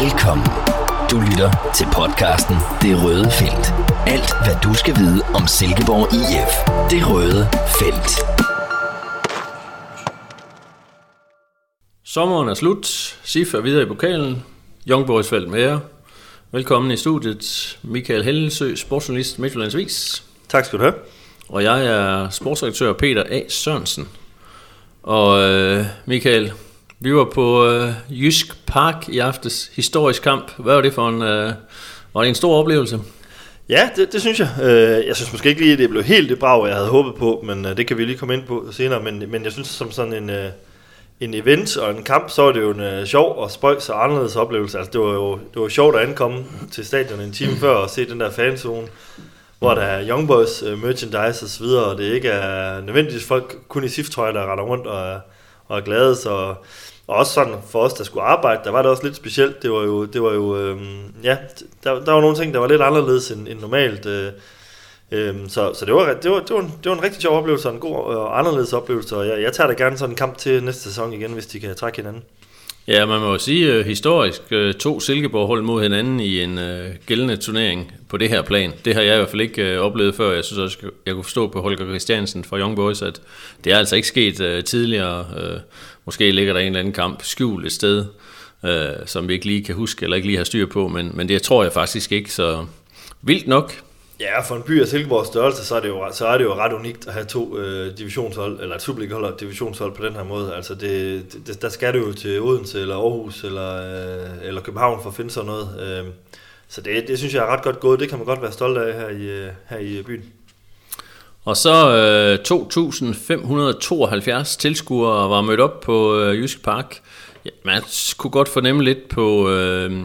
Velkommen. Du lytter til podcasten Det Røde Felt. Alt, hvad du skal vide om Silkeborg IF. Det Røde Felt. Sommeren er slut. SIF er videre i pokalen. Young Boys Felt med jer. Velkommen i studiet. Michael Hellesø, sportsjournalist Midtjyllands Vis. Tak skal du have. Og jeg er sportsredaktør Peter A. Sørensen. Og øh, Michael, vi var på øh, Jysk Park i aftes. Historisk kamp. Hvad var det for en... Øh, var det en stor oplevelse? Ja, det, det synes jeg. Øh, jeg synes måske ikke lige, at det blev helt det brag, jeg havde håbet på, men øh, det kan vi lige komme ind på senere. Men, men jeg synes, som sådan en, øh, en event og en kamp, så var det jo en øh, sjov og spøjs og anderledes oplevelse. Altså, det var jo det var sjovt at ankomme til stadion en time før og se den der fanzone, hvor der er Young Boys øh, merchandise og så videre, og det ikke er nødvendigvis folk kun i SIF-trøjer, der retter rundt og, er- og er glade. Så, og også sådan for os, der skulle arbejde, der var det også lidt specielt. Det var jo, det var jo øhm, ja, der, der var nogle ting, der var lidt anderledes end, end normalt. Øh, øhm, så så det, var, det, var, det, var en, det var en rigtig sjov oplevelse, og en god og anderledes oplevelse, og jeg, jeg tager da gerne sådan en kamp til næste sæson igen, hvis de kan trække hinanden. Ja, man må jo sige uh, historisk uh, to Silkeborg-hold mod hinanden i en uh, gældende turnering på det her plan. Det har jeg i hvert fald ikke uh, oplevet før. Jeg synes også, jeg kunne forstå på Holger Christiansen fra Young Boys, at det er altså ikke sket uh, tidligere. Uh, måske ligger der en eller anden kamp skjult et sted, øh, som vi ikke lige kan huske eller ikke lige har styr på, men, men det tror jeg faktisk ikke, så vildt nok. Ja, for en by af Silkeborgs størrelse, så er det jo, så er det jo ret unikt at have to øh, divisionshold, eller et Superliga-hold og et divisionshold på den her måde. Altså, det, det, der skal det jo til Odense, eller Aarhus, eller, øh, eller København for at finde sådan noget. Øh, så det, det synes jeg er ret godt gået. Det kan man godt være stolt af her i, øh, her i byen. Og så øh, 2.572 tilskuere var mødt op på øh, Jysk Park. Ja, man kunne godt fornemme lidt på, øh,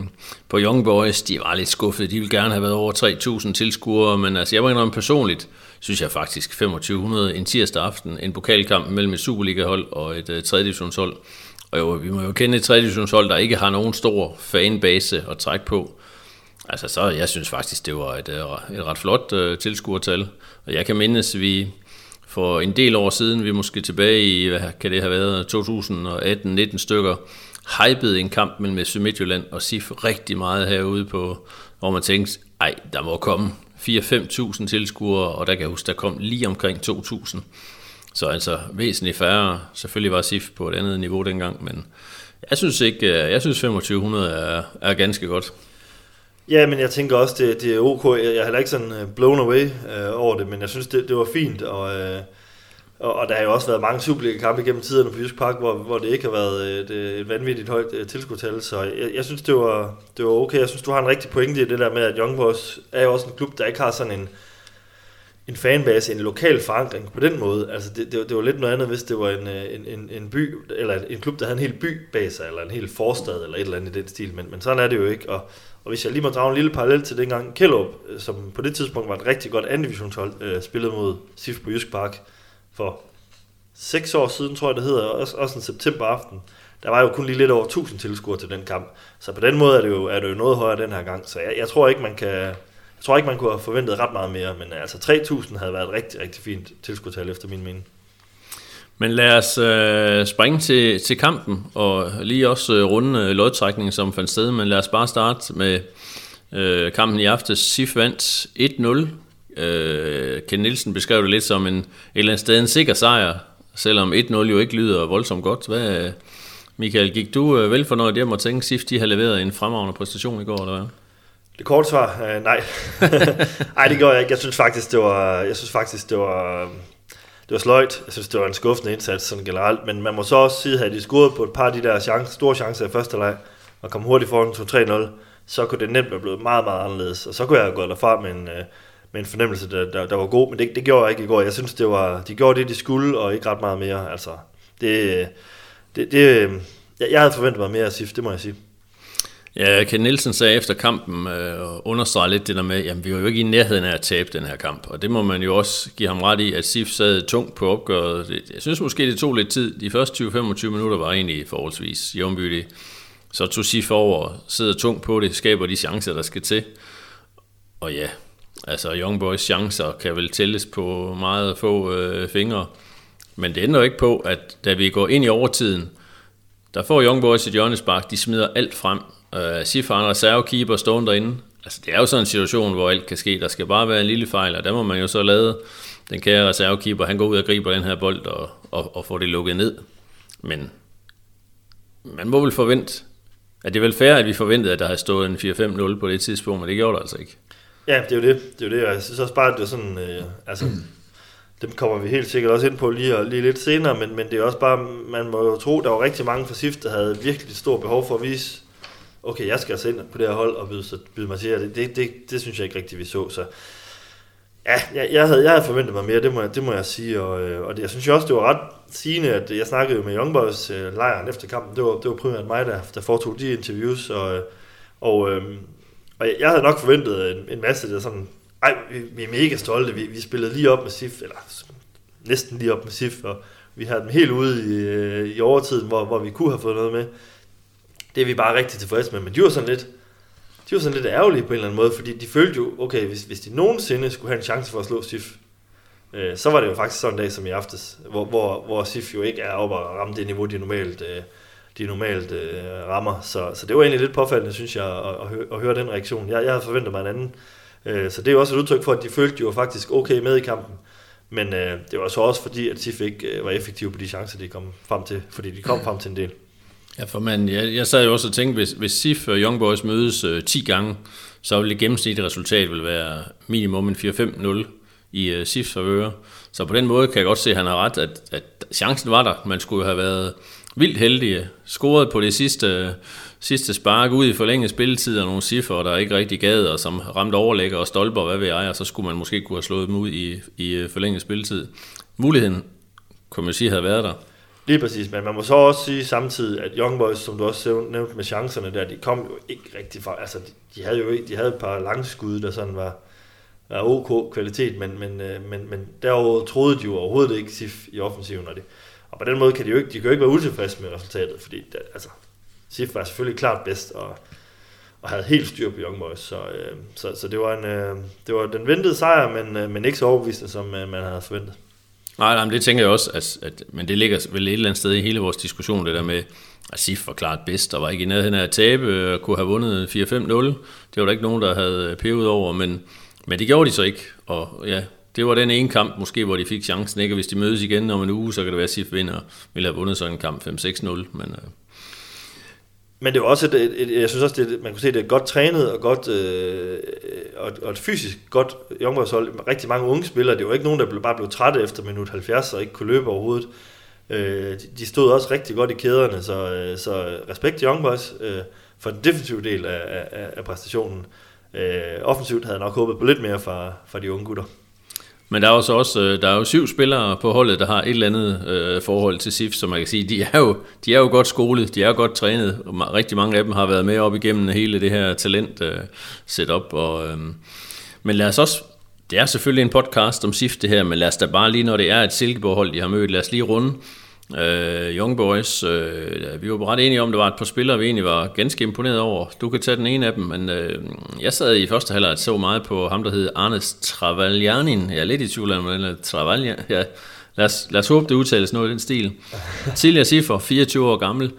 på Young Boys, de var lidt skuffede. De ville gerne have været over 3.000 tilskuere, men altså, jeg må indrømme personligt, synes jeg faktisk 2500 en tirsdag aften, en pokalkamp mellem et Superliga-hold og et øh, 3. divisionshold. Og jo, vi må jo kende et 3. divisionshold, der ikke har nogen stor fanbase at trække på. Altså så, jeg synes faktisk, det var et, øh, et ret flot øh, tilskuertal. Og jeg kan mindes, vi for en del år siden, vi måske tilbage i, hvad kan det have været, 2018-19 stykker, hypede en kamp mellem FC Midtjylland og SIF rigtig meget herude på, hvor man tænkte, ej, der må komme 4-5.000 tilskuere, og der kan jeg huske, der kom lige omkring 2.000. Så altså væsentligt færre. Selvfølgelig var SIF på et andet niveau dengang, men jeg synes ikke, øh, jeg synes 2500 er, er ganske godt. Ja, men jeg tænker også, det, det er ok. Jeg jeg er heller ikke sådan øh, blown away øh, over det, men jeg synes, det, det var fint. Og, øh, og, og der har jo også været mange Superliga-kampe gennem tiderne på Jysk Park, hvor, hvor det ikke har været øh, et, et vanvittigt højt øh. Så jeg, jeg synes, det var, det var okay. Jeg synes, du har en rigtig pointe i det der med, at Young Boys er jo også en klub, der ikke har sådan en, en fanbase, en lokal forankring på den måde. Altså det, det, det var lidt noget andet, hvis det var en, øh, en, en, en by, eller en klub, der havde en hel by bag sig, eller en hel forstad, eller et eller andet i den stil. Men, men sådan er det jo ikke. Og, og hvis jeg lige må drage en lille parallel til dengang Kjellup, øh, som på det tidspunkt var et rigtig godt anden divisionshold, øh, spillede mod SIF på Jysk Park for seks år siden, tror jeg det hedder, også, også en septemberaften. Der var jo kun lige lidt over 1000 tilskuere til den kamp. Så på den måde er det jo, er det jo noget højere den her gang. Så jeg, jeg tror ikke, man kan, jeg tror ikke, man kunne have forventet ret meget mere, men altså 3.000 havde været et rigtig, rigtig fint tilskuertal efter min mening. Men lad os øh, springe til, til kampen, og lige også øh, runde øh, lodtrækningen, som fandt sted, men lad os bare starte med øh, kampen i aftes. SIF vandt 1-0. Øh, Ken Nielsen beskrev det lidt som en, et eller andet sted en sikker sejr, selvom 1-0 jo ikke lyder voldsomt godt. Hvad, Michael, gik du øh, velfornøjet hjem og tænkte, SIF de har leveret en fremragende præstation i går, eller hvad? Det korte svar, øh, nej. nej, det gjorde jeg ikke. Jeg synes faktisk, det var, jeg synes faktisk, det var, det var sløjt. Jeg synes, det var en skuffende indsats sådan generelt. Men man må så også sige, at de scoret på et par af de der chance, store chancer i første leg, og kom hurtigt foran 2-3-0, så kunne det nemt være blevet meget, meget anderledes. Og så kunne jeg have gået derfra med en, øh, med en fornemmelse, der, der, der var god. Men det, det gjorde jeg ikke i går. Jeg synes, det var, de gjorde det, de skulle, og ikke ret meget mere. Altså, det, øh, det, det, øh, jeg, jeg havde forventet mig mere af SIF, det må jeg sige. Ja, Ken Nielsen sagde efter kampen øh, og understregede lidt det der med, jamen vi var jo ikke i nærheden af at tabe den her kamp, og det må man jo også give ham ret i, at SIF sad tungt på opgøret. Jeg synes måske, det tog lidt tid. De første 20-25 minutter var egentlig forholdsvis jævnbyttige. Så tog SIF over, sidder tungt på det, skaber de chancer, der skal til. Og ja, altså Young Boys chancer kan vel tælles på meget få øh, fingre. Men det ændrer ikke på, at da vi går ind i overtiden, der får Young Boys et hjørnespark, de smider alt frem. Øh, Sif har en reservekeeper stående derinde. Altså, det er jo sådan en situation, hvor alt kan ske. Der skal bare være en lille fejl, og der må man jo så lade den kære reservekeeper, han går ud og griber den her bold og, og, og får det lukket ned. Men man må vel forvente, at det er vel fair, at vi forventede, at der havde stået en 4-5-0 på det tidspunkt, men det gjorde der altså ikke. Ja, det er jo det. Det er jo det. Jeg synes også bare, at det er sådan, øh, altså, dem kommer vi helt sikkert også ind på lige, lige lidt senere, men, men det er også bare, man må jo tro, der var rigtig mange for SIFT, der havde virkelig stort behov for at vise, okay, jeg skal altså ind på det her hold og byde, byde mig til det. Det, det, det synes jeg ikke rigtigt, vi så. Så ja, jeg, jeg, havde, jeg havde forventet mig mere, det må, jeg, det må jeg sige. Og, øh, og det, jeg synes også, det var ret sigende, at jeg snakkede med Young Boys øh, lejren efter kampen. Det var, det var primært mig, der, der foretog de interviews. Og, øh, og, øh, og jeg havde nok forventet en, en masse, der sådan, ej, vi, vi er mega stolte, vi, vi spillede lige op med SIF, eller næsten lige op med SIF, og vi havde dem helt ude i, øh, i overtiden, hvor, hvor vi kunne have fået noget med. Det er vi bare rigtig tilfredse med, men de var sådan lidt, de var sådan lidt ærgerlige på en eller anden måde, fordi de følte jo, okay, hvis, hvis de nogensinde skulle have en chance for at slå SIF, øh, så var det jo faktisk sådan en dag som i aftes, hvor, hvor, hvor SIF jo ikke er oppe og ramme det niveau, de normalt, øh, de normalt øh, rammer. Så, så det var egentlig lidt påfaldende, synes jeg, at, at, høre, at høre den reaktion. Jeg, jeg havde forventet mig en anden. Øh, så det er jo også et udtryk for, at de følte, de var faktisk okay med i kampen. Men øh, det var så også fordi, at SIF ikke øh, var effektive på de chancer, de kom frem til, fordi de kom frem til en del. Ja, for man, jeg, jeg sad jo også og tænkte, hvis, hvis SIF og Young Boys mødes øh, 10 gange, så vil det gennemsnitlige resultat vil være minimum en 4-5-0 i øh, SIFs favør. Så på den måde kan jeg godt se, at han har ret, at, at chancen var der. Man skulle have været vildt heldige. Øh, scoret på det sidste, øh, sidste spark ud i forlænget spilletid og nogle cifre, der ikke rigtig gad, og som ramte overlægger og stolper, hvad ved jeg, og så skulle man måske kunne have slået dem ud i, i øh, forlænget spilletid. Muligheden, kunne man sige, havde været der. Lige præcis, men man må så også sige samtidig, at Young Boys, som du også nævnte med chancerne der, de kom jo ikke rigtig fra, altså de, de havde jo ikke, de havde et par langskud, der sådan var, var ok kvalitet, men, men, øh, men, men derover troede de jo overhovedet ikke SIF i offensiven, og, det, og på den måde kan de jo ikke, de kan jo ikke være utilfredse med resultatet, fordi det, altså, SIF var selvfølgelig klart bedst, og, og havde helt styr på Young Boys, så, øh, så, så det, var en, øh, det var den ventede sejr, men, øh, men ikke så overbevisende, som øh, man havde forventet. Nej, nej, men det tænker jeg også, at, at, men det ligger vel et eller andet sted i hele vores diskussion, det der med, at SIF var klart bedst, og var ikke i nærheden af at tabe, og kunne have vundet 4-5-0. Det var der ikke nogen, der havde pevet over, men, men det gjorde de så ikke, og ja, det var den ene kamp måske, hvor de fik chancen, ikke? Og hvis de mødes igen om en uge, så kan det være, at SIF vinder, ville have vundet sådan en kamp 5-6-0, men... Øh, men det var også et, et, et jeg synes også, det, man kunne se, det er et godt trænet og godt øh, øh, og, og et fysisk godt Young hold. Rigtig mange unge spillere, det var ikke nogen, der blev, bare blev trætte efter minut 70 og ikke kunne løbe overhovedet. Øh, de, de stod også rigtig godt i kæderne, så, øh, så respekt til Young Boys øh, for den defensive del af, af, af præstationen. Øh, offensivt havde jeg nok håbet på lidt mere fra, fra de unge gutter. Men der er også, også øh, der er jo syv spillere på holdet, der har et eller andet øh, forhold til SIF, som man kan sige, de er, jo, de er jo godt skolet, de er jo godt trænet, og rigtig mange af dem har været med op igennem hele det her talent øh, setup. Og, øh, men lad os også, det er selvfølgelig en podcast om SIF det her, men lad os da bare lige, når det er et Silkeborg-hold, de har mødt, lad os lige runde Uh, Young Boys, uh, vi var ret enige om, at det var et par spillere, vi egentlig var ganske imponeret over. Du kan tage den ene af dem, men uh, jeg sad i første halvleg og så meget på ham, der hed Arnes Travaljanin. Jeg er lidt i tvivl om, eller Travaljan. Ja. Lad, os, lad os håbe, det udtales noget i den stil. Tidligere Siffer, 24 år gammel.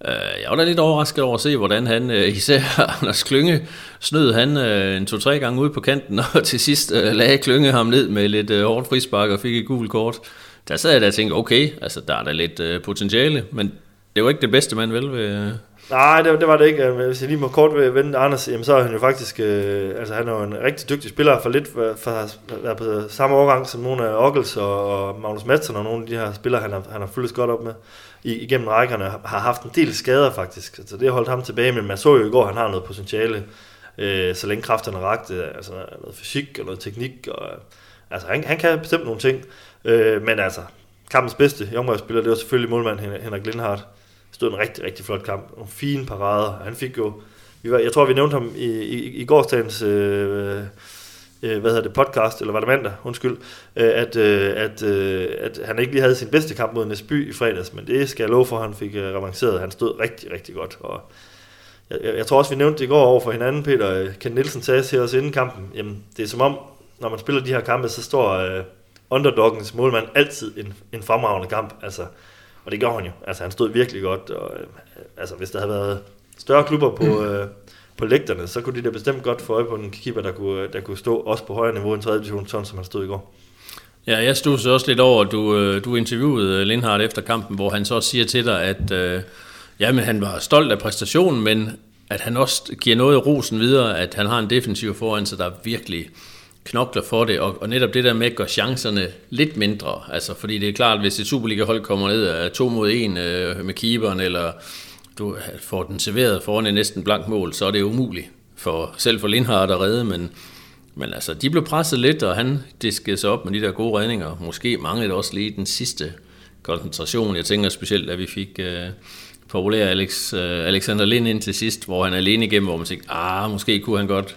Uh, jeg var da lidt overrasket over at se, hvordan han, uh, især Anders Klynge, snød han uh, en to-tre gange ud på kanten, og til sidst uh, lagde Klynge ham ned med lidt uh, hårdt frispark og fik et gult kort der sad jeg der og tænkte, okay, altså der er da lidt øh, potentiale, men det var ikke det bedste, man vel ved... Øh... Nej, det, det, var det ikke. Øh, hvis jeg lige må kort vende Anders, jamen, så er han jo faktisk, øh, altså han er jo en rigtig dygtig spiller, for lidt for, for at være på samme årgang som nogle af Ockels og, og Magnus Madsen og nogle af de her spillere, han har, han har fulgt godt op med i, igennem rækkerne, har haft en del skader faktisk, så det har holdt ham tilbage, men man så jo i går, at han har noget potentiale, øh, så længe kræfterne rakte, altså noget fysik og noget teknik, og, altså han, han kan bestemt nogle ting, Øh, men altså, kampens bedste spiller det var selvfølgelig målmand Henrik Lindhardt. Stod en rigtig, rigtig flot kamp. Nogle fine parader. Han fik jo, vi var, jeg tror, vi nævnte ham i, i, i gårsdagens øh, øh, hvad hedder det, podcast, eller var det mandag, undskyld, øh, at, øh, at, øh, at han ikke lige havde sin bedste kamp mod Næsby i fredags, men det skal jeg love for, at han fik øh, revanceret. Han stod rigtig, rigtig godt, og jeg, jeg, jeg tror også, vi nævnte det i går over for hinanden, Peter. Ken Nielsen sagde til os inden kampen, jamen det er som om, når man spiller de her kampe, så står øh, underdoggens målmand altid en, en fremragende kamp. Altså, og det gjorde han jo. Altså, han stod virkelig godt, og øh, altså, hvis der havde været større klubber på, øh, på lægterne, så kunne de da bestemt godt få øje på en keeper, der kunne, der kunne stå også på højere niveau end 3. division, sådan som han stod i går. Ja, jeg stod så også lidt over, at du, øh, du interviewede Lindhardt efter kampen, hvor han så siger til dig, at øh, jamen, han var stolt af præstationen, men at han også giver noget af rosen videre, at han har en defensiv foran sig, der virkelig knokler for det, og, og netop det der med at gøre chancerne lidt mindre, altså fordi det er klart, hvis et Superliga-hold kommer ned af to mod en øh, med keeperen, eller du får den serveret foran en næsten blank mål, så er det umuligt for selv for Lindhardt at redde, men, men altså, de blev presset lidt, og han diskede sig op med de der gode redninger. Måske manglede også lige den sidste koncentration. Jeg tænker specielt, at vi fik øh, populær Alex, øh, Alexander Lind ind til sidst, hvor han er alene igennem, hvor man tænkte, ah, måske kunne han godt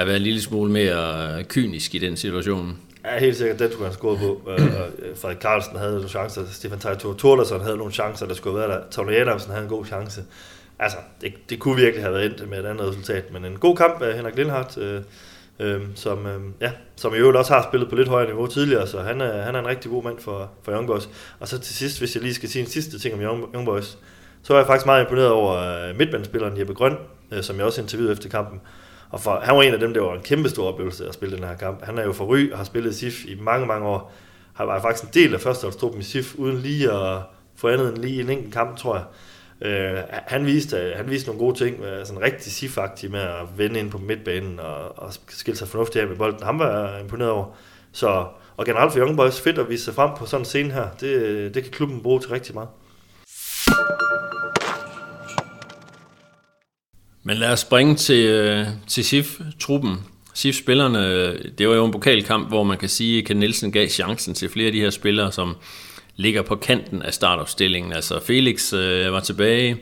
have været en lille smule mere øh, kynisk i den situation. Ja, helt sikkert, den skulle han score på. Øh, øh, Frederik Carlsen havde nogle chancer, Stefan Tejtor Thorlason havde nogle chancer, der skulle have været der. Tony Adamsen havde en god chance. Altså, det, det kunne virkelig have været endt med et andet resultat, men en god kamp af Henrik Lindhardt, øh, øh, som, øh, ja, som i øvrigt også har spillet på lidt højere niveau tidligere, så han er, han er en rigtig god mand for, for Young Boys. Og så til sidst, hvis jeg lige skal sige en sidste ting om Young, Young Boys, så er jeg faktisk meget imponeret over midtbandspilleren Jeppe Grøn, øh, som jeg også interviewede efter kampen. Og for, han var en af dem, der var en kæmpe stor oplevelse at spille den her kamp. Han er jo for Ry og har spillet i SIF i mange, mange år. Han var faktisk en del af førsteholdstruppen i SIF, uden lige at få andet end lige en enkelt kamp, tror jeg. Øh, han, viste, han viste nogle gode ting, øh, sådan rigtig sif med at vende ind på midtbanen og, og skille sig fornuftigt af med bolden. Han var imponeret over. Så, og generelt for Young Boys fedt at vise sig frem på sådan en scene her. Det, det kan klubben bruge til rigtig meget. Men lad os springe til, øh, til SIF-truppen. SIF-spillerne, det var jo en pokalkamp, hvor man kan sige, at Ken Nielsen gav chancen til flere af de her spillere, som ligger på kanten af startopstillingen. Altså Felix øh, var tilbage,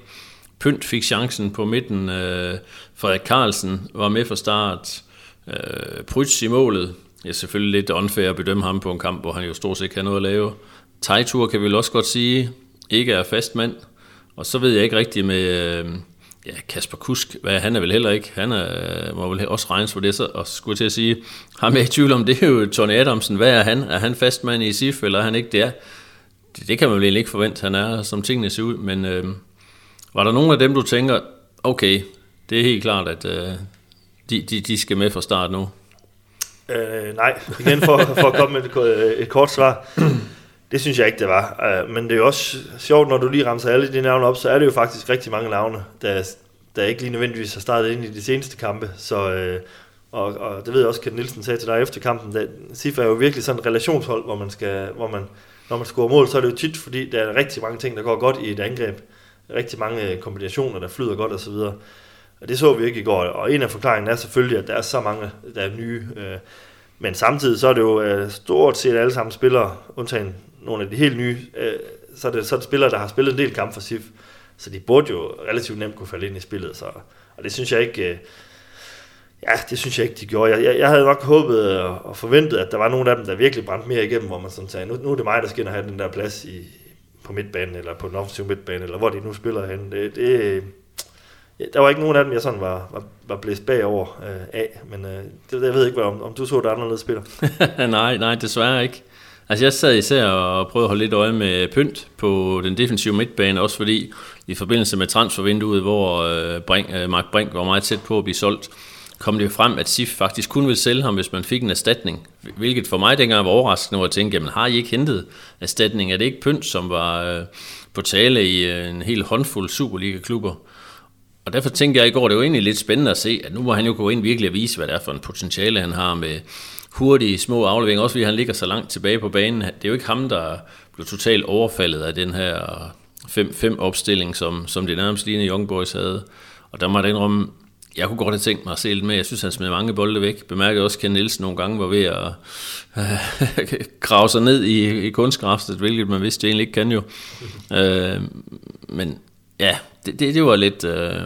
Pynt fik chancen på midten, øh, Frederik Carlsen var med fra start, øh, Prytz i målet. Det er selvfølgelig lidt unfair at bedømme ham på en kamp, hvor han jo stort set ikke har noget at lave. Tejtur kan vi vel også godt sige, ikke er fast mand. Og så ved jeg ikke rigtigt med... Øh, ja, Kasper Kusk, hvad, han er vel heller ikke, han er, må vel også regnes for det, så, og skulle til at sige, ham er i tvivl om, det er jo Tony Adamsen, hvad er han? Er han fastmand i SIF, eller er han ikke det? Det, det kan man vel egentlig ikke forvente, han er, som tingene ser ud, men øh, var der nogen af dem, du tænker, okay, det er helt klart, at øh, de, de, de skal med fra start nu? Øh, nej, igen for, for at komme med et, et kort svar. Det synes jeg ikke, det var. Øh, men det er jo også sjovt, når du lige ramser alle de navne op, så er det jo faktisk rigtig mange navne, der, der ikke lige nødvendigvis har startet ind i de seneste kampe. Så, øh, og, og det ved jeg også, Ken Nielsen sagde til dig efter kampen, at SIFA er jo virkelig sådan et relationshold, hvor man skal, hvor man, når man scorer mål, så er det jo tit, fordi der er rigtig mange ting, der går godt i et angreb. Rigtig mange øh, kombinationer, der flyder godt osv. Og det så vi ikke i går, og en af forklaringen er selvfølgelig, at der er så mange, der er nye. Øh, men samtidig så er det jo øh, stort set alle sammen spillere, undtagen nogle af de helt nye, øh, så, er det, så er det spillere, der har spillet en del kampe for SIF, så de burde jo relativt nemt kunne falde ind i spillet, så, og det synes jeg ikke, øh, ja, det synes jeg ikke, de gjorde. Jeg, jeg, jeg havde nok håbet og forventet, at der var nogle af dem, der virkelig brændte mere igennem, hvor man sådan sagde, nu, nu er det mig, der skal ind og have den der plads i, på midtbanen, eller på den offensive midtbane, eller hvor de nu spiller hen. Det, det, der var ikke nogen af dem, jeg sådan var, var, var blæst bagover øh, af, men øh, det, jeg ved ikke, om, om du så det anderledes spiller. nej, nej, desværre ikke. Altså jeg sad især og prøvede at holde lidt øje med pynt på den defensive midtbane, også fordi i forbindelse med transfervinduet, hvor øh, Brink, øh, Mark Brink var meget tæt på at blive solgt, kom det frem, at SIF faktisk kun ville sælge ham, hvis man fik en erstatning. Hvilket for mig dengang var overraskende, hvor jeg tænkte, jamen har I ikke hentet erstatning? Er det ikke pynt, som var øh, på tale i øh, en hel håndfuld Superliga-klubber? Og derfor tænkte jeg i går, det var egentlig lidt spændende at se, at nu må han jo gå ind virkelig og vise, hvad det er for en potentiale, han har med hurtige små afleveringer, også fordi han ligger så langt tilbage på banen. Det er jo ikke ham, der blev totalt overfaldet af den her 5-5 opstilling, som, som det nærmest lignende Young Boys havde. Og der må jeg indrømme, jeg kunne godt have tænkt mig at se lidt med. Jeg synes, han smed mange bolde væk. Bemærkede også, at Ken Nielsen nogle gange var ved at øh, grave sig ned i, i hvilket man vidste egentlig ikke kan jo. Øh, men ja, det, det, det var lidt, øh,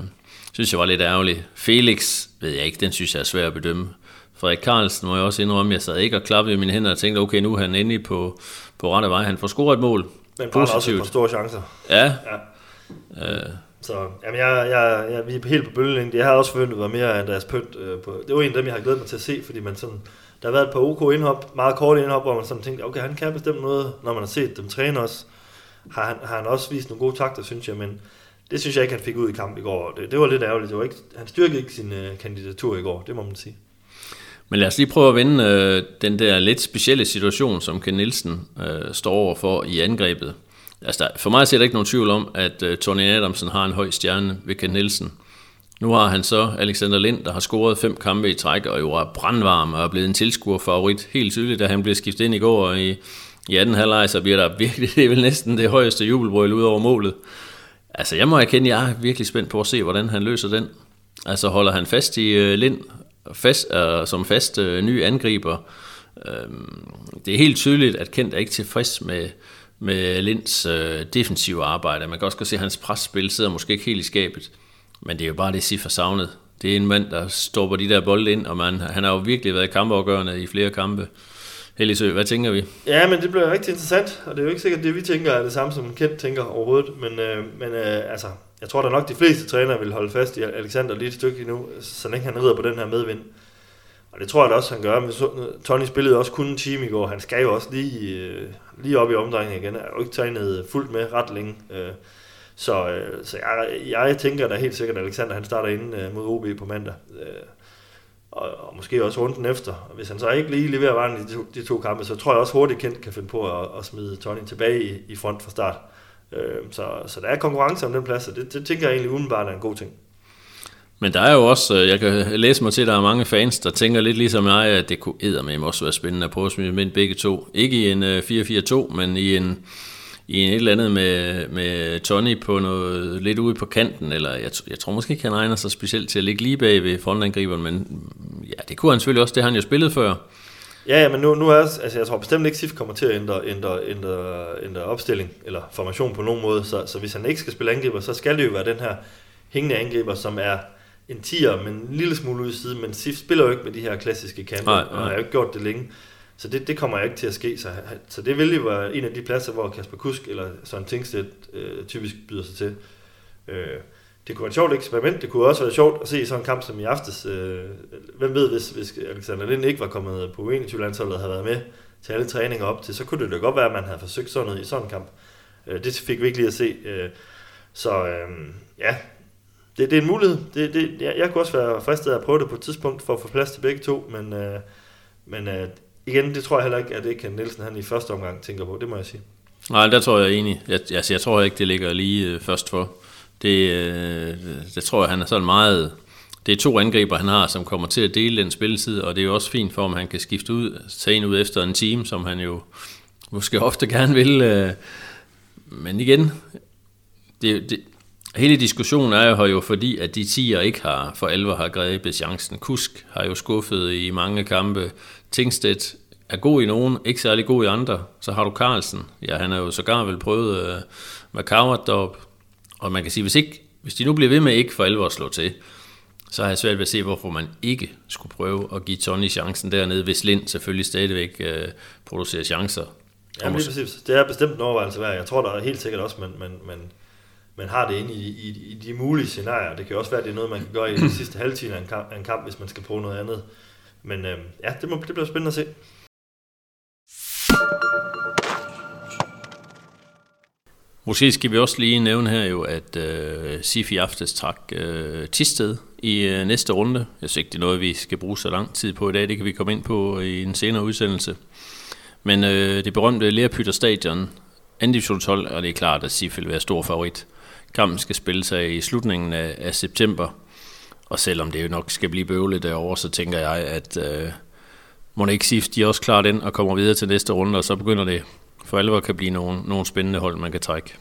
synes jeg var lidt ærgerligt. Felix, ved jeg ikke, den synes jeg er svær at bedømme. Frederik Carlsen må jeg også indrømme, jeg sad ikke og klappede i mine hænder og tænkte, okay, nu er han inde på, på rette vej. Han får scoret et mål. Men brænder også for store chancer. Ja. ja. Øh. Så jamen, jeg, jeg, jeg, vi er helt på bølgelængde. Jeg havde også forventet, at være mere af deres pynt. Øh, på, det var en af dem, jeg har glædet mig til at se, fordi man sådan, der har været et par OK indhop, meget korte indhop, hvor man sådan tænkte, okay, han kan bestemme noget, når man har set dem træne også. har han, har han også vist nogle gode takter, synes jeg, men det synes jeg ikke, han fik ud i kampen i går. Det, det var lidt ærgerligt. Det var ikke, han styrkede ikke sin øh, kandidatur i går, det må man sige. Men lad os lige prøve at vende øh, den der lidt specielle situation, som Ken Nielsen øh, står over for i angrebet. Altså, der, for mig er der ikke nogen tvivl om, at øh, Tony Adamsen har en høj stjerne ved Ken Nielsen. Nu har han så Alexander Lind, der har scoret fem kampe i træk, og jo er brandvarm og er blevet en tilskuerfavorit. Helt tydeligt, da han blev skiftet ind i går, og i, i 18 halvleg, så bliver der virkelig, det er vel næsten det højeste jubelbrøl ud over målet. Altså, jeg må erkende, jeg er virkelig spændt på at se, hvordan han løser den. Altså, holder han fast i øh, Lind fast, øh, som fast øh, ny angriber. Øh, det er helt tydeligt, at Kent er ikke tilfreds med, med Linds øh, defensive arbejde. Man kan også se, at hans presspil sidder måske ikke helt i skabet. Men det er jo bare det, Siffer har savnet. Det er en mand, der stopper de der bolde ind, og man, han har jo virkelig været kampafgørende i flere kampe. Helligsø, hvad tænker vi? Ja, men det bliver rigtig interessant, og det er jo ikke sikkert, at det vi tænker er det samme, som Kent tænker overhovedet. Men, øh, men øh, altså, jeg tror da nok, de fleste trænere vil holde fast i Alexander lige et stykke endnu, så længe han rider på den her medvind. Og det tror jeg da også, han gør. Men Tony spillede også kun en time i går. Han skal jo også lige, øh, lige op i omdrejningen igen. Han er jo ikke tegnet fuldt med ret længe. Øh, så, øh, så jeg, jeg tænker da helt sikkert, at Alexander han starter ind øh, mod OB på mandag. Øh, og, og måske også runden efter. Og hvis han så ikke lige leverer vejen i de to, de to kampe, så tror jeg også hurtigt Kent kan finde på at, at smide Tony tilbage i, i front fra start. Øh, så, så der er konkurrence om den plads, og det, det tænker jeg egentlig udenbart er en god ting. Men der er jo også, øh, jeg kan læse mig til, at der er mange fans, der tænker lidt ligesom jeg, at det kunne eddermame også være spændende at prøve at smide ind begge to. Ikke i en øh, 4-4-2, men i en i et eller andet med, med Tony på noget lidt ude på kanten, eller jeg, jeg tror måske ikke, han egner sig specielt til at ligge lige bag ved frontangriberen, men ja, det kunne han selvfølgelig også, det har han jo spillet før. Ja, ja, men nu, nu er altså jeg tror bestemt ikke, Sif kommer til at ændre, ændre, ændre, ændre opstilling eller formation på nogen måde, så, så hvis han ikke skal spille angriber, så skal det jo være den her hængende angriber, som er en tier, men en lille smule ud i siden, men Sif spiller jo ikke med de her klassiske kanter, og har jo ikke gjort det længe. Så det, det kommer ikke til at ske. Så, så det vil jo være en af de pladser, hvor Kasper Kusk eller Søren Tingstedt øh, typisk byder sig til. Øh, det kunne være et sjovt eksperiment. Det kunne også være sjovt at se sådan en kamp som i aftes. Øh, hvem ved, hvis, hvis Alexander Lind ikke var kommet på U21-landsholdet og havde været med til alle træninger op til, så kunne det da godt være, at man havde forsøgt sådan noget i sådan en kamp. Øh, det fik vi ikke lige at se. Øh, så øh, ja, det, det er en mulighed. Det, det, jeg, jeg kunne også være fristet af at prøve det på et tidspunkt for at få plads til begge to, men, øh, men øh, igen, det tror jeg heller ikke, at det kan Nielsen han i første omgang tænker på, det må jeg sige. Nej, der tror jeg enig. Jeg, altså, jeg tror ikke, det ligger lige øh, først for. Det, øh, det tror jeg, han er sådan meget... Det er to angriber, han har, som kommer til at dele den spilletid, og det er jo også fint for, om han kan skifte ud, tage en ud efter en team, som han jo måske ofte gerne vil. Øh. Men igen, det, det, hele diskussionen er jo her jo fordi, at de tiger ikke har for alvor har grebet chancen. Kusk har jo skuffet i mange kampe. Tingstedt er god i nogen, ikke særlig god i andre. Så har du Carlsen. Ja, han har jo sågar vel prøvet uh, McCoward deroppe. Og man kan sige, hvis, ikke, hvis de nu bliver ved med ikke for alvor at slå til, så har jeg svært ved at se, hvorfor man ikke skulle prøve at give Tony chancen dernede, hvis Lind selvfølgelig stadigvæk uh, producerer chancer. Ja, lige præcis. Det er bestemt en overvejelse værd. Jeg tror, der er helt sikkert også, man, man, man, man har det inde i, i, i de mulige scenarier. Det kan også være, at det er noget, man kan gøre i den sidste halvtime af en kamp, af en kamp hvis man skal prøve noget andet. Men øh, ja, det, må, det bliver spændende at se. Måske skal vi også lige nævne her jo, at øh, Sifi Aftes trak øh, Tisted i øh, næste runde. Jeg synes ikke, det er noget, vi skal bruge så lang tid på i dag. Det kan vi komme ind på i en senere udsendelse. Men øh, det berømte Lærpytter Stadion, anden 12, og det er klart, at Sifi vil være stor favorit. Kampen skal spille sig i slutningen af, af september. Og selvom det jo nok skal blive bøvlet derovre, så tænker jeg, at øh, må ikke Sif, de også klar den og kommer videre til næste runde, og så begynder det for alvor kan blive nogle, nogle spændende hold, man kan trække.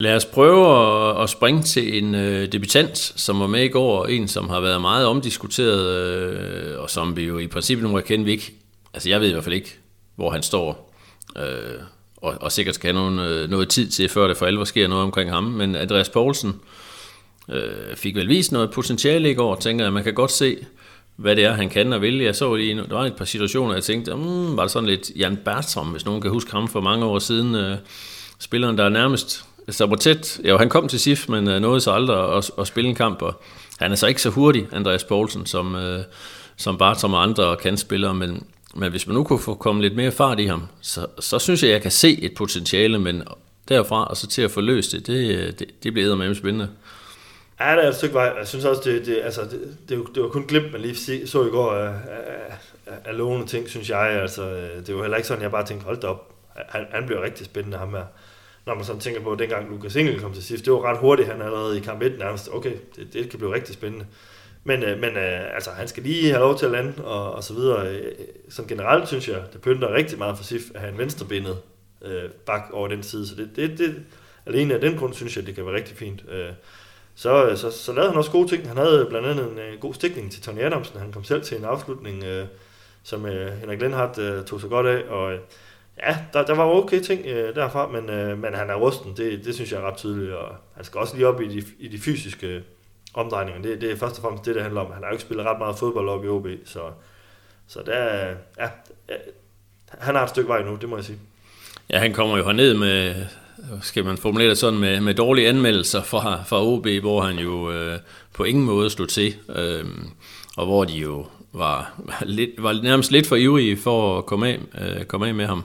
Lad os prøve at, at springe til en øh, debutant, som var med i går, en som har været meget omdiskuteret, øh, og som vi jo i princippet nu kende, vi ikke, altså jeg ved i hvert fald ikke, hvor han står, øh, og, og sikkert skal have nogen, øh, noget tid til, før det for alvor sker noget omkring ham, men Andreas Poulsen, øh, fik vel vist noget potentiale i går, tænker jeg, man kan godt se, hvad det er, han kan og vil. Jeg så lige, der var et par situationer, jeg tænkte, mm, var det sådan lidt Jan Bertram, hvis nogen kan huske ham for mange år siden, øh, spilleren, der er nærmest tæt. Jo, han kom til SIF, men øh, nåede så aldrig at, at, spille en kamp, og han er så ikke så hurtig, Andreas Poulsen, som, øh, som Bartram og andre kan spillere, men, men hvis man nu kunne få kommet lidt mere fart i ham, så, så synes jeg, jeg kan se et potentiale, men derfra og så til at få løst det, det, det, det bliver med spændende. Ja, det er et stykke vej. Jeg synes også, det, det, altså, det, det, det var kun glimt, man lige så i går af, af, af lovende ting, synes jeg. Altså, det var heller ikke sådan, jeg bare tænkte, hold da op, han, han bliver rigtig spændende, ham her. Når man sådan tænker på, at dengang Lukas Engel kom til sidst, det var ret hurtigt, han allerede i kamp 1 nærmest, okay, det, det kan blive rigtig spændende. Men, øh, men øh, altså, han skal lige have lov til at lande, og, og så videre. Øh, øh, som generelt synes jeg, det pynter rigtig meget for SIF at have en venstrebenet øh, bak over den side. Så det, det, det, alene af den grund synes jeg, det kan være rigtig fint. Øh, så, øh, så, så lavede han også gode ting. Han havde blandt andet en, øh, god stikning til Tony Adamsen. Han kom selv til en afslutning, øh, som øh, Henrik Lindhardt øh, tog sig godt af. Og øh, ja, der, der var okay ting øh, derfra, men, øh, men han er rusten. Det, det synes jeg er ret tydeligt. Og han skal også lige op i de, i de fysiske omdrejninger. Det, det er først og fremmest det, det handler om. Han har jo ikke spillet ret meget fodbold op i OB, så, så der, ja, han har et stykke vej nu, det må jeg sige. Ja, han kommer jo herned med, skal man formulere det sådan, med, med dårlige anmeldelser fra, fra OB, hvor han jo øh, på ingen måde stod til, øh, og hvor de jo var, lidt, var nærmest lidt for ivrige for at komme af, øh, komme af med ham.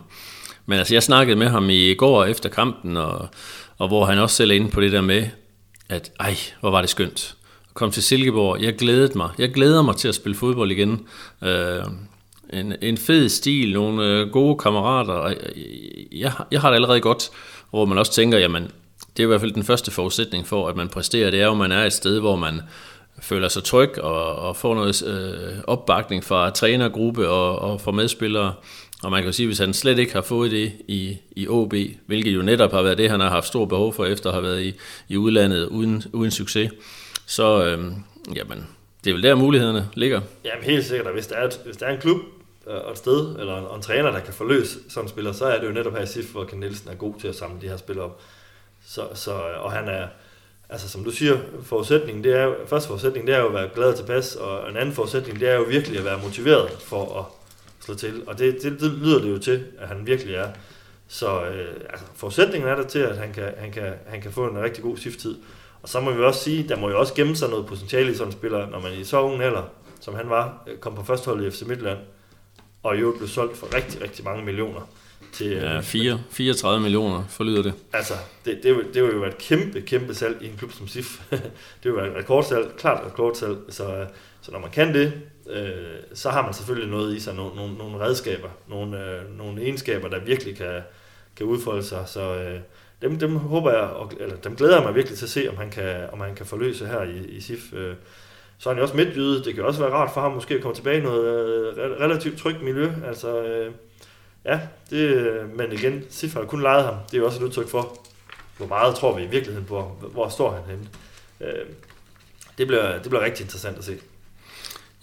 Men altså, jeg snakkede med ham i går efter kampen, og, og hvor han også selv er inde på det der med, at ej, hvor var det skønt. Kom til Silkeborg, jeg glædede mig. Jeg glæder mig til at spille fodbold igen. Øh, en, en fed stil, nogle øh, gode kammerater. Og jeg, jeg har det allerede godt, hvor man også tænker, jamen, det er i hvert fald den første forudsætning for, at man præsterer, det er jo, at man er et sted, hvor man føler sig tryg og, og får noget øh, opbakning fra trænergruppe og, og fra medspillere. Og man kan sige, hvis han slet ikke har fået det i, i OB, hvilket jo netop har været det, han har haft stor behov for, efter at have været i, i udlandet uden, uden succes, så øh, jamen, det er vel der, mulighederne ligger. Jamen helt sikkert, og hvis der er, hvis der er en klub øh, og et sted, eller en, en træner, der kan forløse sådan en spiller, så er det jo netop her i SIF, hvor Ken Nielsen er god til at samle de her spillere op. Så, så, og han er, altså som du siger, forudsætningen, det er jo, første forudsætning, det er jo at være glad og tilpas, og en anden forudsætning, det er jo virkelig at være motiveret for at slå til. Og det, det, det lyder det jo til, at han virkelig er. Så øh, altså, forudsætningen er der til, at han kan, han kan, han kan få en rigtig god SIF-tid. Og så må vi også sige, der må jo også gemme sig noget potentiale i sådan en spiller, når man i så ung alder, som han var, øh, kom på førsteholdet i FC Midtland, og i øvrigt blev solgt for rigtig, rigtig mange millioner. Til, ja, 4, 34 millioner forlyder det. Altså, det, det, det vil jo være et kæmpe, kæmpe salg i en klub som SIF. det vil være et rekordsalg, klart et rekordsalg. Så, så når man kan det, øh, så har man selvfølgelig noget i sig, nogle, nogle, nogle redskaber, nogle, øh, nogle egenskaber, der virkelig kan, kan udfolde sig. Så øh, dem, dem håber jeg, og, eller dem glæder jeg mig virkelig til at se, om han kan, om han kan forløse her i, i SIF. Øh, så er han jo også midtjyde. Det kan også være rart for ham måske at komme tilbage i noget øh, relativt trygt miljø. Altså, øh, ja, det, men igen, SIF har kun lejet ham. Det er jo også et udtryk for, hvor meget tror vi i virkeligheden på, hvor står han henne. Det, bliver, det bliver rigtig interessant at se.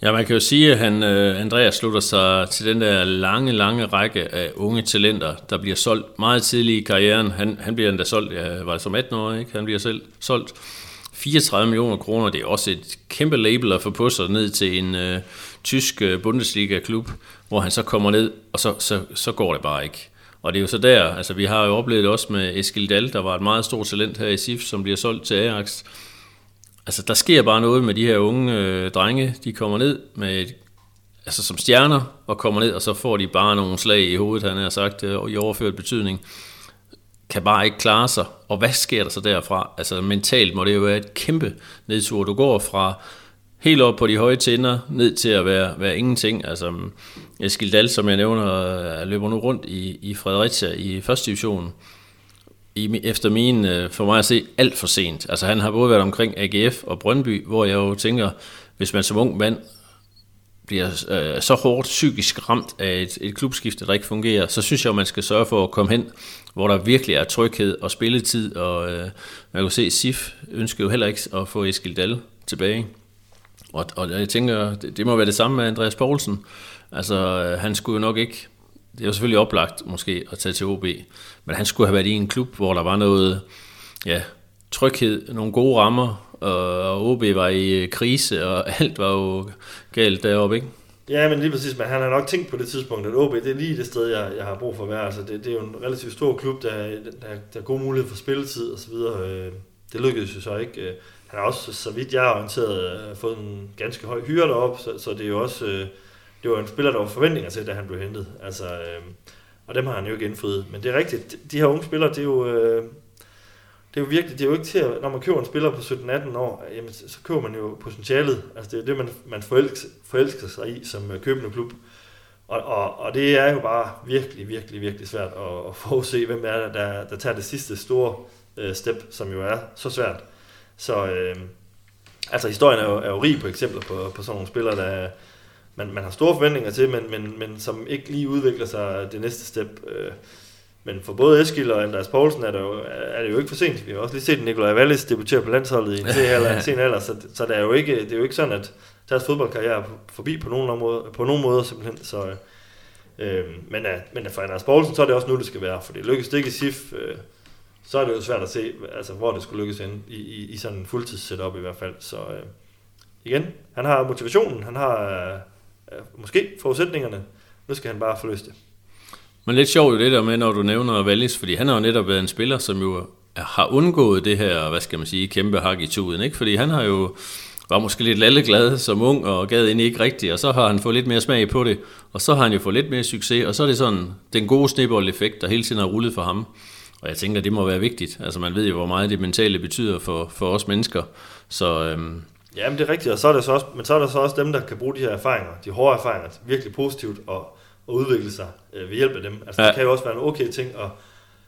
Ja, man kan jo sige, at han, øh, Andreas slutter sig til den der lange, lange række af unge talenter, der bliver solgt meget tidligt i karrieren. Han, han bliver endda solgt, ja, var det som 18 år, ikke? Han bliver selv solgt 34 millioner kroner, det er også et kæmpe label at få på sig ned til en øh, tysk øh, Bundesliga-klub, hvor han så kommer ned, og så, så, så går det bare ikke. Og det er jo så der, altså vi har jo oplevet det også med Eskil Dahl, der var et meget stort talent her i SIF, som bliver solgt til Ajax. Altså der sker bare noget med de her unge øh, drenge, de kommer ned med et, altså som stjerner, og kommer ned, og så får de bare nogle slag i hovedet, han har sagt, øh, i overført betydning kan bare ikke klare sig. Og hvad sker der så derfra? Altså mentalt må det jo være et kæmpe nedtur. Du går fra helt op på de høje tænder, ned til at være, være ingenting. Altså Eskild Dahl, som jeg nævner, øh, løber nu rundt i, i Fredericia i første division. I, efter min, øh, for mig at se, alt for sent. Altså han har både været omkring AGF og Brøndby, hvor jeg jo tænker, hvis man som ung mand bliver øh, så hårdt psykisk ramt af et, et klubskifte, der ikke fungerer, så synes jeg, at man skal sørge for at komme hen, hvor der virkelig er tryghed og spilletid, og øh, man kan se, SIF ønsker jo heller ikke at få Eskild Dahl tilbage. Og, og jeg tænker, det, det må være det samme med Andreas Poulsen. Altså, øh, han skulle jo nok ikke, det er jo selvfølgelig oplagt måske at tage til OB, men han skulle have været i en klub, hvor der var noget, ja, tryghed, nogle gode rammer, og OB var i øh, krise, og alt var jo galt deroppe, ikke? Ja, men lige præcis, men han har nok tænkt på det tidspunkt, at OB, det er lige det sted, jeg, jeg har brug for at være. Altså, det, det er jo en relativt stor klub, der, der, der er god mulighed for spilletid og så videre. Øh, det lykkedes jo så ikke. Øh, han har også, så vidt jeg er orienteret, fået en ganske høj hyre derop, så, så det er jo også det var en spiller, der var forventninger til, da han blev hentet. Altså, øh, og dem har han jo ikke indfriet. Men det er rigtigt, de her unge spillere, det er jo... Øh, det er jo virkelig, det er jo ikke til at, når man køber en spiller på 17-18 år, jamen, så køber man jo potentialet. Altså det er det, man, man forelsker, forelsker sig i som øh, købende klub. Og, og, og det er jo bare virkelig, virkelig, virkelig svært at, at forudse, hvem er der, der, der tager det sidste store øh, step, som jo er så svært. Så øh, altså historien er jo, er jo rig på eksempler på, på sådan nogle spillere, der man, man har store forventninger til, men, men, men som ikke lige udvikler sig det næste step. Øh, men for både Eskild og Andreas Poulsen er det, jo, er det jo ikke for sent. Vi har også lige set Nikolaj Wallis debutere på landsholdet i en sen sen alder, så, så det, er jo ikke, det er jo ikke sådan, at deres fodboldkarriere er forbi på nogen, måde, på nogen måder simpelthen. Så, øh, men, øh, men for Andreas Poulsen, så er det også nu, det skal være, for det lykkes det ikke i SIF, øh, så er det jo svært at se, altså, hvor det skulle lykkes ind i, i, i sådan en fuldtids setup i hvert fald. Så øh, igen, han har motivationen, han har Øh, måske forudsætningerne, nu skal han bare forløse det. Men lidt sjovt det der med, når du nævner Wallis, fordi han har jo netop været en spiller, som jo har undgået det her, hvad skal man sige, kæmpe hak i tuden, ikke? Fordi han har jo var måske lidt lalleglad som ung, og gad egentlig ikke rigtigt, og så har han fået lidt mere smag på det, og så har han jo fået lidt mere succes, og så er det sådan den gode snibbold-effekt, der hele tiden har rullet for ham. Og jeg tænker, det må være vigtigt. Altså man ved jo, hvor meget det mentale betyder for, for os mennesker. Så, øhm, Jamen det er rigtigt, og så er det så også, men så er der så også dem, der kan bruge de her erfaringer, de hårde erfaringer, virkelig positivt, og at udvikle sig øh, ved hjælp af dem. Altså, ja. det kan jo også være en okay ting at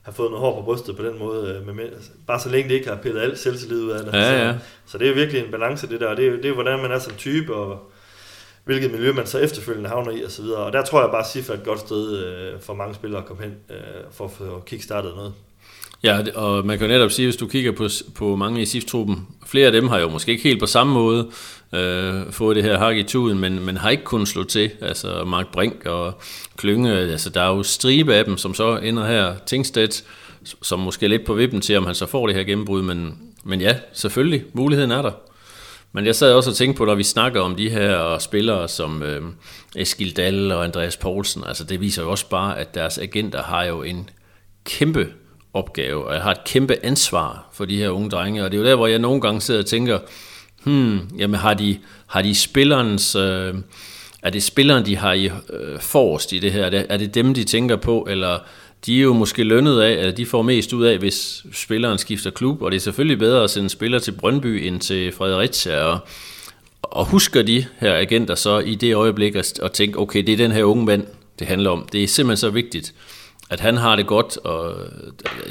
have fået noget hår på brystet på den måde, øh, med, altså, bare så længe det ikke har pillet alt selvtillid ud af det. Ja, ja. Så, så det er virkelig en balance det der, og det er det er, hvordan man er som type, og hvilket miljø man så efterfølgende havner i osv. Og der tror jeg bare, at SIF er et godt sted øh, for mange spillere at komme hen, øh, for at få kickstartet noget. Ja, og man kan jo netop sige, hvis du kigger på, på mange i SIF-truppen, flere af dem har jo måske ikke helt på samme måde øh, fået det her hak i tuden, men, men har ikke kunnet slå til. Altså Mark Brink og Klynge, altså der er jo stribe af dem, som så ender her. Tingstedt, som måske er lidt på vippen til, om han så får det her gennembrud, men, men ja, selvfølgelig, muligheden er der. Men jeg sad også og tænkte på, når vi snakker om de her spillere som øh, Eskil Dahl og Andreas Poulsen, altså det viser jo også bare, at deres agenter har jo en kæmpe opgave, og jeg har et kæmpe ansvar for de her unge drenge, og det er jo der, hvor jeg nogle gange sidder og tænker, hmm, jamen har de, har de spillerens, øh, er det spilleren, de har i øh, forrest i det her, er det, er det dem, de tænker på, eller de er jo måske lønnet af, at de får mest ud af, hvis spilleren skifter klub, og det er selvfølgelig bedre at sende spiller til Brøndby end til Fredericia, og, og husker de her agenter så i det øjeblik at, at tænke, okay, det er den her unge mand, det handler om. Det er simpelthen så vigtigt at han har det godt, og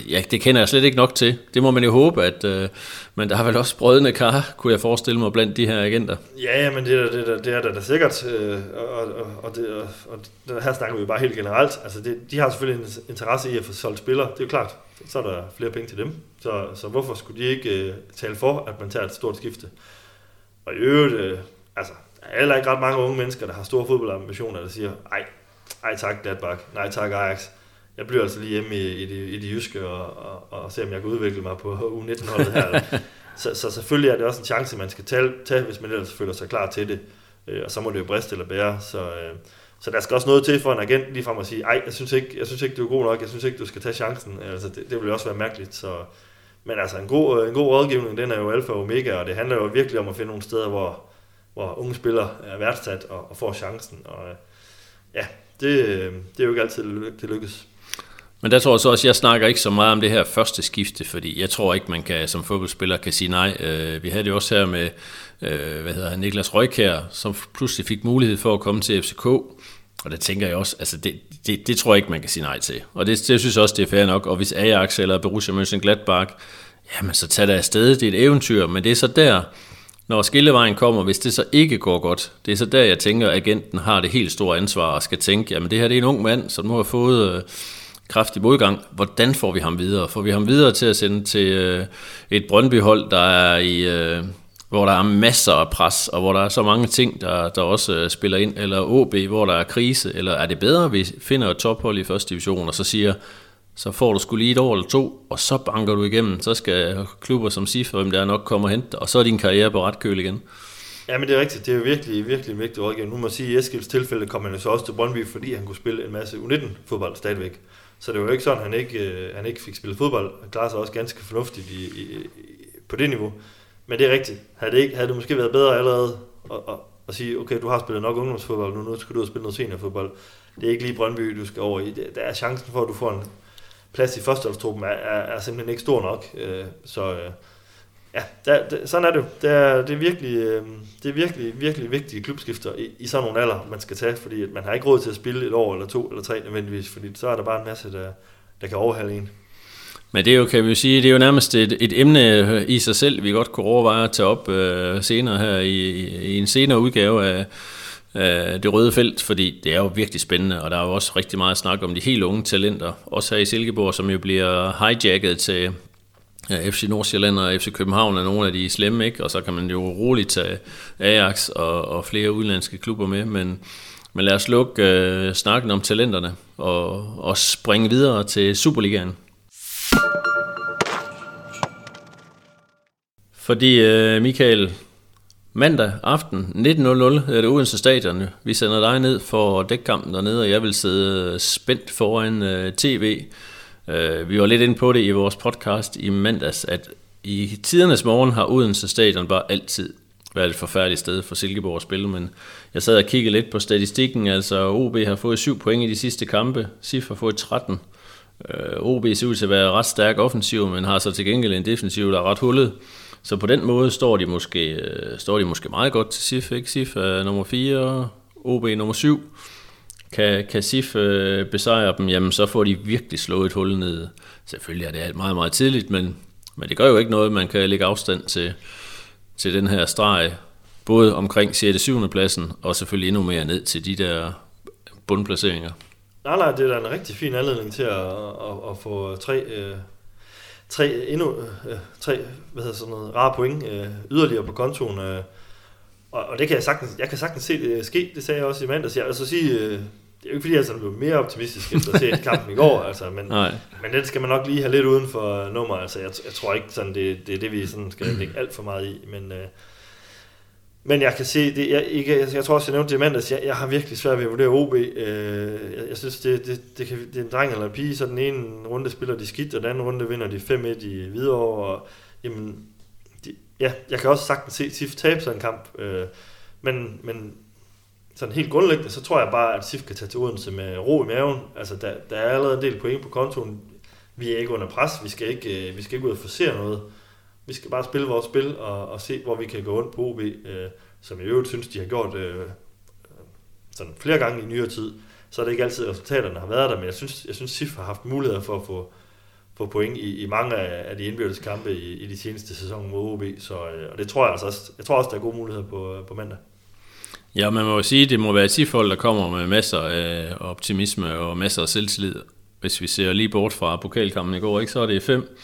ja, det kender jeg slet ikke nok til. Det må man jo håbe, at, øh, men der har vel også brødende kar, kunne jeg forestille mig, blandt de her agenter. Ja, ja men det er, det er, det er der, der sikkert, øh, og, og, og, det, og, og her snakker vi bare helt generelt. Altså det, de har selvfølgelig en interesse i at få solgt spillere, det er jo klart. Så er der flere penge til dem. Så, så hvorfor skulle de ikke øh, tale for, at man tager et stort skifte? Og i øvrigt, øh, altså, der er heller ikke ret mange unge mennesker, der har store fodboldambitioner, der siger, ej, ej tak Gladbach, nej tak Ajax jeg bliver altså lige hjemme i, i, det, i det jyske og, og, og se, om jeg kan udvikle mig på U19-holdet her. så, så selvfølgelig er det også en chance, man skal tage, tage hvis man ellers føler sig klar til det. Øh, og så må det jo briste eller bære. Så, øh, så der skal også noget til for en agent lige frem at sige, ej, jeg synes ikke, jeg synes ikke du er god nok, jeg synes ikke, du skal tage chancen. Øh, altså, det, det vil jo også være mærkeligt. Så, men altså, en god, øh, en god rådgivning, den er jo alfa og omega, og det handler jo virkelig om at finde nogle steder, hvor, hvor unge spillere er værdsat og, og får chancen. Og øh, ja, det, det er jo ikke altid, det lykkes. Men der tror jeg så også, at jeg snakker ikke så meget om det her første skifte, fordi jeg tror ikke, man kan som fodboldspiller kan sige nej. Øh, vi havde det også her med øh, hvad hedder han, Niklas Røykær, som pludselig fik mulighed for at komme til FCK. Og der tænker jeg også, altså det, det, det tror jeg ikke, man kan sige nej til. Og det, det synes jeg også, det er fair nok. Og hvis Ajax eller Borussia Mönchengladbach, jamen så tager det afsted, det er et eventyr. Men det er så der, når skillevejen kommer, hvis det så ikke går godt, det er så der, jeg tænker, at agenten har det helt store ansvar og skal tænke, jamen det her det er en ung mand, som nu har fået... Øh, kraftig modgang. Hvordan får vi ham videre? Får vi ham videre til at sende til øh, et Brøndby-hold, der er i... Øh, hvor der er masser af pres, og hvor der er så mange ting, der, der også øh, spiller ind, eller OB, hvor der er krise, eller er det bedre, at vi finder et tophold i første division, og så siger, så får du skulle lige et år eller to, og så banker du igennem, så skal klubber som SIF, hvem der nok kommer og hente og så er din karriere på ret køl igen. Ja, men det er rigtigt. Det er virkelig, virkelig vigtigt rådgivning. Nu må jeg sige, at i Eskilds tilfælde kom han jo så også til Brøndby, fordi han kunne spille en masse U19-fodbold stadigvæk. Så det var jo ikke sådan, at han ikke, øh, han ikke fik spillet fodbold. Han klarede sig også ganske fornuftigt i, i, i, på det niveau. Men det er rigtigt. Havde det, ikke, havde det måske været bedre allerede at, at, at sige, okay, du har spillet nok ungdomsfodbold, nu, nu skal du ud og spille noget seniorfodbold. Det er ikke lige Brøndby, du skal over i. Der er chancen for, at du får en plads i førsteholdstruppen, er, er, er simpelthen ikke stor nok. Øh, så øh, ja, der, der, sådan er det jo. Det er, det er virkelig, øh, det er virkelig, virkelig vigtige klubskifter i, i sådan nogle alder, man skal tage, fordi at man har ikke råd til at spille et år eller to eller tre nødvendigvis, fordi så er der bare en masse, der, der kan overhale en. Men det er jo, kan vi sige, det er jo nærmest et, et emne i sig selv, vi godt kunne overveje at tage op øh, senere her i, i en senere udgave af, øh, det røde felt, fordi det er jo virkelig spændende, og der er jo også rigtig meget snak om de helt unge talenter, også her i Silkeborg, som jo bliver hijacket til ja, FC Nordsjælland og FC København er nogle af de slemme, ikke? og så kan man jo roligt tage Ajax og, og flere udenlandske klubber med, men, men lad os lukke øh, snakken om talenterne og, og springe videre til Superligaen. Fordi øh, Michael, mandag aften 19.00 er det Odense Stadion. Vi sender dig ned for dækkampen dernede, og jeg vil sidde spændt foran øh, tv. Øh, vi var lidt inde på det i vores podcast i mandags, at i tidernes morgen har Odense Stadion bare altid været et forfærdeligt sted for Silkeborg at spille, men jeg sad og kiggede lidt på statistikken, altså OB har fået 7 point i de sidste kampe, SIF har fået 13. Øh, OB ser ud til at være ret stærk offensiv, men har så til gengæld en defensiv, der er ret hullet. Så på den måde står de måske, øh, står de måske meget godt til SIF. Ikke? SIF er nummer 4, OB nummer 7. Kan, kan SIF øh, besejre dem, jamen så får de virkelig slået et hul ned. Selvfølgelig er det alt meget, meget tidligt, men, men det gør jo ikke noget, man kan lægge afstand til, til den her streg, både omkring 6. og 7. pladsen, og selvfølgelig endnu mere ned til de der bundplaceringer. Nej, nej, det er da en rigtig fin anledning til at, at, at få tre øh, tre, endnu, øh, tre hvad hedder sådan noget, rare point øh, yderligere på kontoen. Øh, og, og, det kan jeg sagtens, jeg kan sagtens se det ske, det sagde jeg også i mandags. Jeg vil så sige, øh, det er jo ikke fordi, jeg er blevet mere optimistisk efter at se kampen i går, altså, men, Nej. men den skal man nok lige have lidt uden for nummer. Altså, jeg, jeg tror ikke, sådan, det, det er det, vi sådan skal lægge alt for meget i, men... Øh, men jeg kan se, det, jeg, ikke, jeg, jeg tror også, jeg nævnte det i mandags, jeg, jeg har virkelig svært ved at vurdere OB. Øh, jeg, jeg synes, det, det, det, kan, det er en dreng eller en pige, så den ene runde spiller de skidt, og den anden runde vinder de 5-1 i Hvidovre. Og, jamen, de, ja, jeg kan også sagtens se SIF tabe sig en kamp, øh, men, men sådan helt grundlæggende, så tror jeg bare, at SIF kan tage til Odense med ro i maven. Altså, der, der er allerede en del point på kontoen. Vi er ikke under pres, vi skal ikke, øh, vi skal ikke ud og forsere noget. Vi skal bare spille vores spil og, og se, hvor vi kan gå rundt på OB, øh, som jeg i øvrigt synes, de har gjort øh, sådan flere gange i nyere tid. Så er det ikke altid, resultaterne har været der, men jeg synes, jeg synes SIF har haft muligheder for at få, få point i, i mange af, af de indbyrdes kampe i, i de seneste sæsoner mod OB. Så, øh, og det tror jeg altså også, jeg tror også, der er gode muligheder på, øh, på mandag. Ja, man må jo sige, at det må være et der kommer med masser af optimisme og masser af selvtillid. Hvis vi ser lige bort fra pokalkampen i går, ikke, så er det fem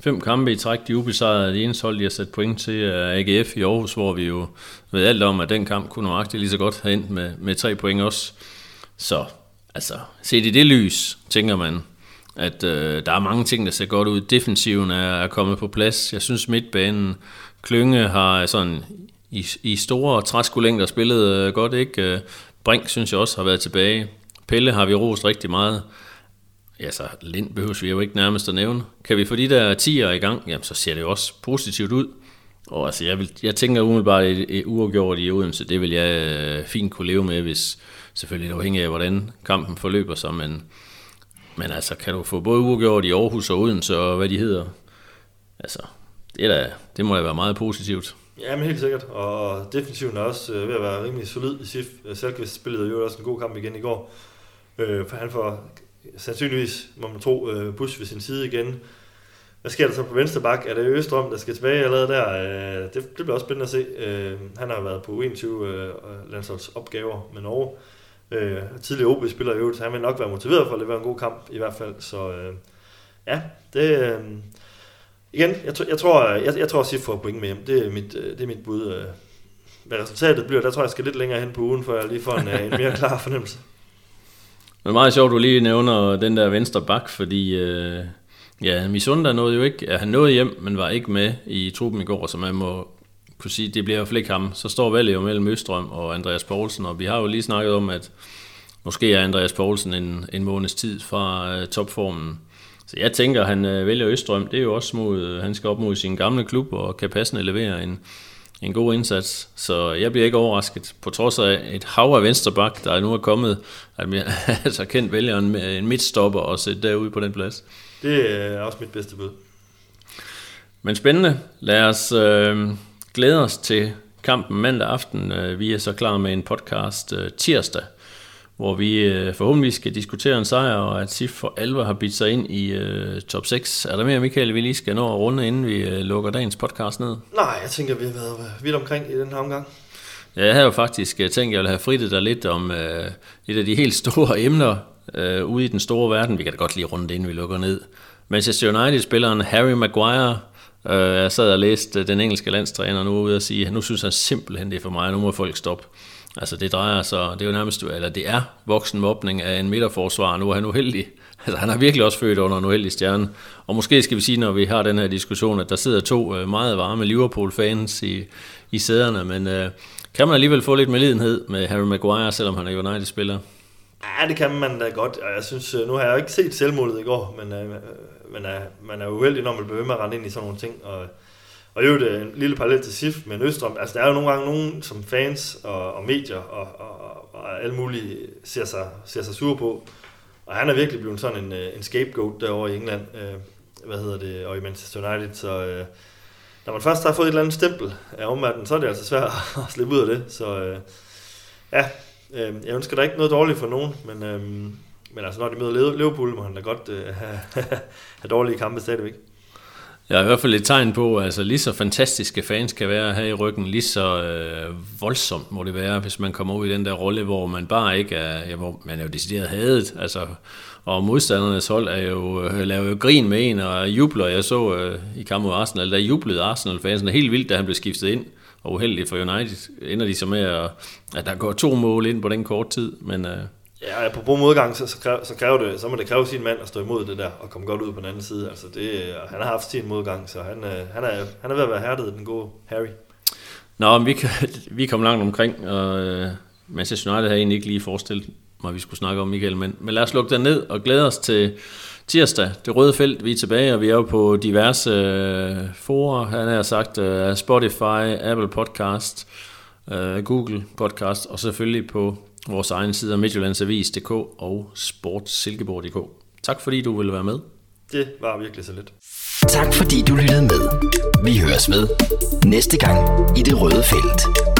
Fem kampe i træk, de ubesejrede. Det eneste hold, de har sat point til, er AGF i Aarhus, hvor vi jo ved alt om, at den kamp kunne nøjagtigt lige så godt have endt med, med tre point også. Så altså, set i det lys, tænker man, at øh, der er mange ting, der ser godt ud. Defensiven er, er kommet på plads. Jeg synes, midtbanen, Klynge har sådan i, i store træskolængder spillet øh, godt, ikke? Øh, Brink synes jeg også har været tilbage. Pelle har vi rost rigtig meget. Ja, så Lind behøver vi jo ikke nærmest at nævne. Kan vi få de der 10'er i gang, jamen så ser det jo også positivt ud. Og altså, jeg, vil, jeg tænker umiddelbart, at et, et uafgjort i Odense, det vil jeg øh, fint kunne leve med, hvis selvfølgelig det afhængig af, hvordan kampen forløber sig, men, men altså, kan du få både uafgjort i Aarhus og Odense, og hvad de hedder, altså, det, er da, det må da være meget positivt. Ja, men helt sikkert. Og defensiven er også øh, ved at være rimelig solid i SIF. Øh, Selkvist spillede jo også en god kamp igen i går. Øh, for han får sandsynligvis, må man tro, øh, Bush ved sin side igen. Hvad sker der så på venstre bak? Er det Østrøm, der skal tilbage allerede der? Øh, det, det bliver også spændende at se. Øh, han har været på 21 øh, landsholdsopgaver med Norge. Øh, tidligere OB-spiller i øvrigt, så han vil nok være motiveret for at levere en god kamp i hvert fald. Så øh, ja, det... Øh, igen, jeg, jeg tror, jeg, jeg tror at får point med hjem. Det er mit, øh, det er mit bud. Øh. Hvad resultatet bliver, der tror jeg, jeg skal lidt længere hen på ugen, for jeg lige får en, øh, en mere klar fornemmelse. Men meget sjovt, du lige nævner den der venstre bak, fordi øh, ja, Misunda nåede jo ikke, ja, han nåede hjem, men var ikke med i truppen i går, så man må kunne sige, det bliver i hvert fald ikke ham. Så står valget jo mellem Østrøm og Andreas Poulsen, og vi har jo lige snakket om, at måske er Andreas Poulsen en, en måneds tid fra øh, topformen. Så jeg tænker, at han øh, vælger Østrøm. Det er jo også mod, øh, han skal op mod sin gamle klub og kan passende levere en, en god indsats, så jeg bliver ikke overrasket, på trods af et hav af venstreback, der nu er kommet, at jeg altså kendt vælger en, en midtstopper og sætte derude på den plads. Det er også mit bedste bud. Men spændende. Lad os øh, glæde os til kampen mandag aften. Øh, vi er så klar med en podcast øh, tirsdag, hvor vi øh, forhåbentlig skal diskutere en sejr, og at SIF for alvor har bidt sig ind i øh, top 6. Er der mere, Michael, vi lige skal nå at runde, inden vi øh, lukker dagens podcast ned? Nej, jeg tænker, vi har været vidt omkring i den her omgang. Ja, jeg havde jo faktisk tænkt, at jeg ville have frittet dig lidt om øh, et af de helt store emner øh, ude i den store verden. Vi kan da godt lige runde det, inden vi lukker ned. Manchester United-spilleren Harry Maguire Øh, jeg sad og læste den engelske landstræner nu ude og sige, at nu synes han simpelthen, det er for mig, nu må folk stoppe. Altså det drejer sig, det er jo nærmest, eller det er voksen mobning af en midterforsvar, nu er han uheldig. Altså han har virkelig også født under en uheldig stjerne. Og måske skal vi sige, når vi har den her diskussion, at der sidder to øh, meget varme Liverpool-fans i, i sæderne, men øh, kan man alligevel få lidt medlidenhed med Harry Maguire, selvom han er United-spiller? Ja, det kan man da godt. Og jeg synes, øh, nu har jeg jo ikke set selvmålet i går, men øh, man, øh, er, man er uheldig, når man bliver ved med at rende ind i sådan nogle ting. Og, og jo, det er en lille parallel til SIF med Østrøm. Altså, der er jo nogle gange nogen som fans og, og medier og, og, og alle mulige ser sig, ser sig sure på. Og han er virkelig blevet sådan en, øh, en scapegoat derovre i England. Øh, hvad hedder det? Og i Manchester United. Så øh, når man først har fået et eller andet stempel af omverdenen, så er det altså svært at slippe ud af det. Så øh, ja, øh, jeg ønsker da ikke noget dårligt for nogen, men... Øh, men altså, når de møder Liverpool, må han da godt øh, have, have dårlige kampe stadigvæk. Jeg er i hvert fald et tegn på, altså lige så fantastiske fans kan være her i ryggen, lige så øh, voldsomt må det være, hvis man kommer ud i den der rolle, hvor man bare ikke er, ja, hvor man er jo decideret hadet, altså, og modstandernes hold er jo, øh, laver jo grin med en og jubler. Jeg så øh, i kampen mod Arsenal, der jublede Arsenal-fansen helt vildt, da han blev skiftet ind, og uheldigt for United ender de så med, at, at der går to mål ind på den kort tid, men øh, Ja, på på modgang, så, så, kræver, så, kræver det, så må det kræve sin mand at stå imod det der, og komme godt ud på den anden side. Altså det, han har haft sin modgang, så han, øh, han, er, han er ved at være hærdet, den gode Harry. Nå, men vi, vi kom langt omkring, og øh, Manchester United havde egentlig ikke lige forestillet mig, at vi skulle snakke om, Michael. Men, men lad os lukke den ned og glæde os til tirsdag. Det røde felt, vi er tilbage, og vi er jo på diverse øh, forer. Han har sagt øh, Spotify, Apple Podcast, øh, Google Podcast, og selvfølgelig på vores egen side Midtjyllandsavis.dk og sportsilkeborg.dk. Tak fordi du ville være med. Det var virkelig så lidt. Tak fordi du lyttede med. Vi høres med næste gang i det røde felt.